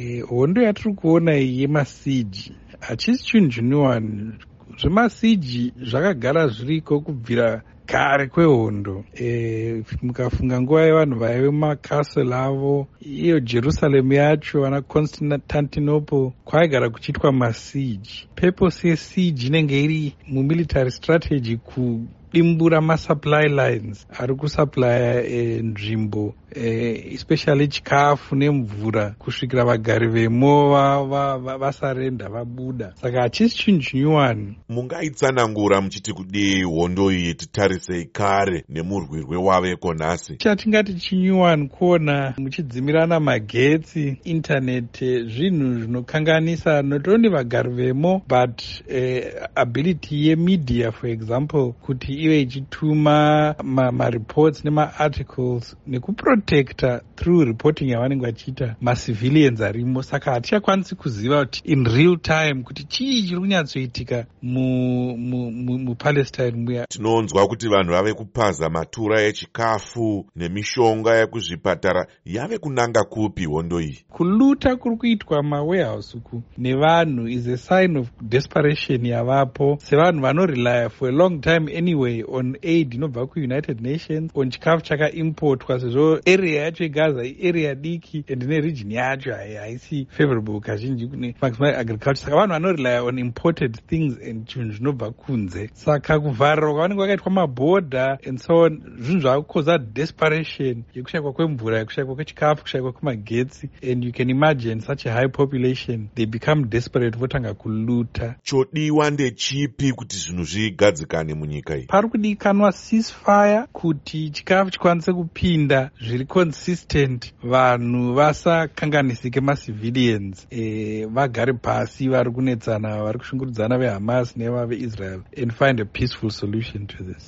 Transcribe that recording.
e, hondo yatiri kuona iyi yemasiji hachisi chinhu chiniwani zvemasiji zvakagara zviriko kubvira kare kwehondo. E, mukafunga nguva yevanhu vaive mumakastle avo iyo jerusaremu yacho vana constantinople kwaigara kuchiitwa masiji purpose yesiji inenge iri mumilitary strategy kudimbura masupply lines. Ari kusuplya e, nzvimbo eh, especially chikafu nemvura kusvikira vagari vemo vasarenda va, va, vabuda. Saka hachisi chinhu chinyuwani mungaitsanangura muchiti kudii hondo iyi titarisei kare nemurwirwe waveko nhasi chatingati chinyuwani kuona muchidzimirana magetsi intaneti zvinhu zvinokanganisa not only vagari vemo but eh, ability yemedia for example kuti ive ichituma mareports ma nemaarticles nekupro kuprotecta through reporting yavanenge vachiita macivilians arimo. Saka hatichakwanisi kuziva kuti in real time kuti chii chiri kunyatsoitika mupalestine muya. Tinonzwa kuti vanhu vave kupaza matura echikafu nemishonga yekuzvipatara. Yave kunanga kupi hondo iyi? Kuluta kuri kuitwa mawarehouse uku nevanhu is a sign of desperation yavapo. Sevanhu vanorelya for a long time anyway on aid inobva kuunited nations on chikafu chakaimportwa sezvo area yacho yegaza iarea diki and neregion yacho haisi favorable kazhinji kune maximum agriculture. Saka vanhu vanorelya on imported things and chinhu zvinobva kunze. Saka kuvharirwa kwavanenge vakaitwa mabhodha and so on zvinhu zvakukoza desperation yekushayikwa kwemvura yekushayikwa kwechikafu kushayikwa kwemagetsi. And you can imagine such a high population they become desperate votanga kuluta chodiwa ndechipi kuti zvinhu zvigadzikane munyika iyi? Pari kudikanwa ceasefire kuti chikafu chikwanise kupinda zviri consistent. Vanhu vasakanganisike macivilians. E, vagare pasi vari kunetsana vari kushungurudzana vehamas nevaveisrael and find a peaceful solution to this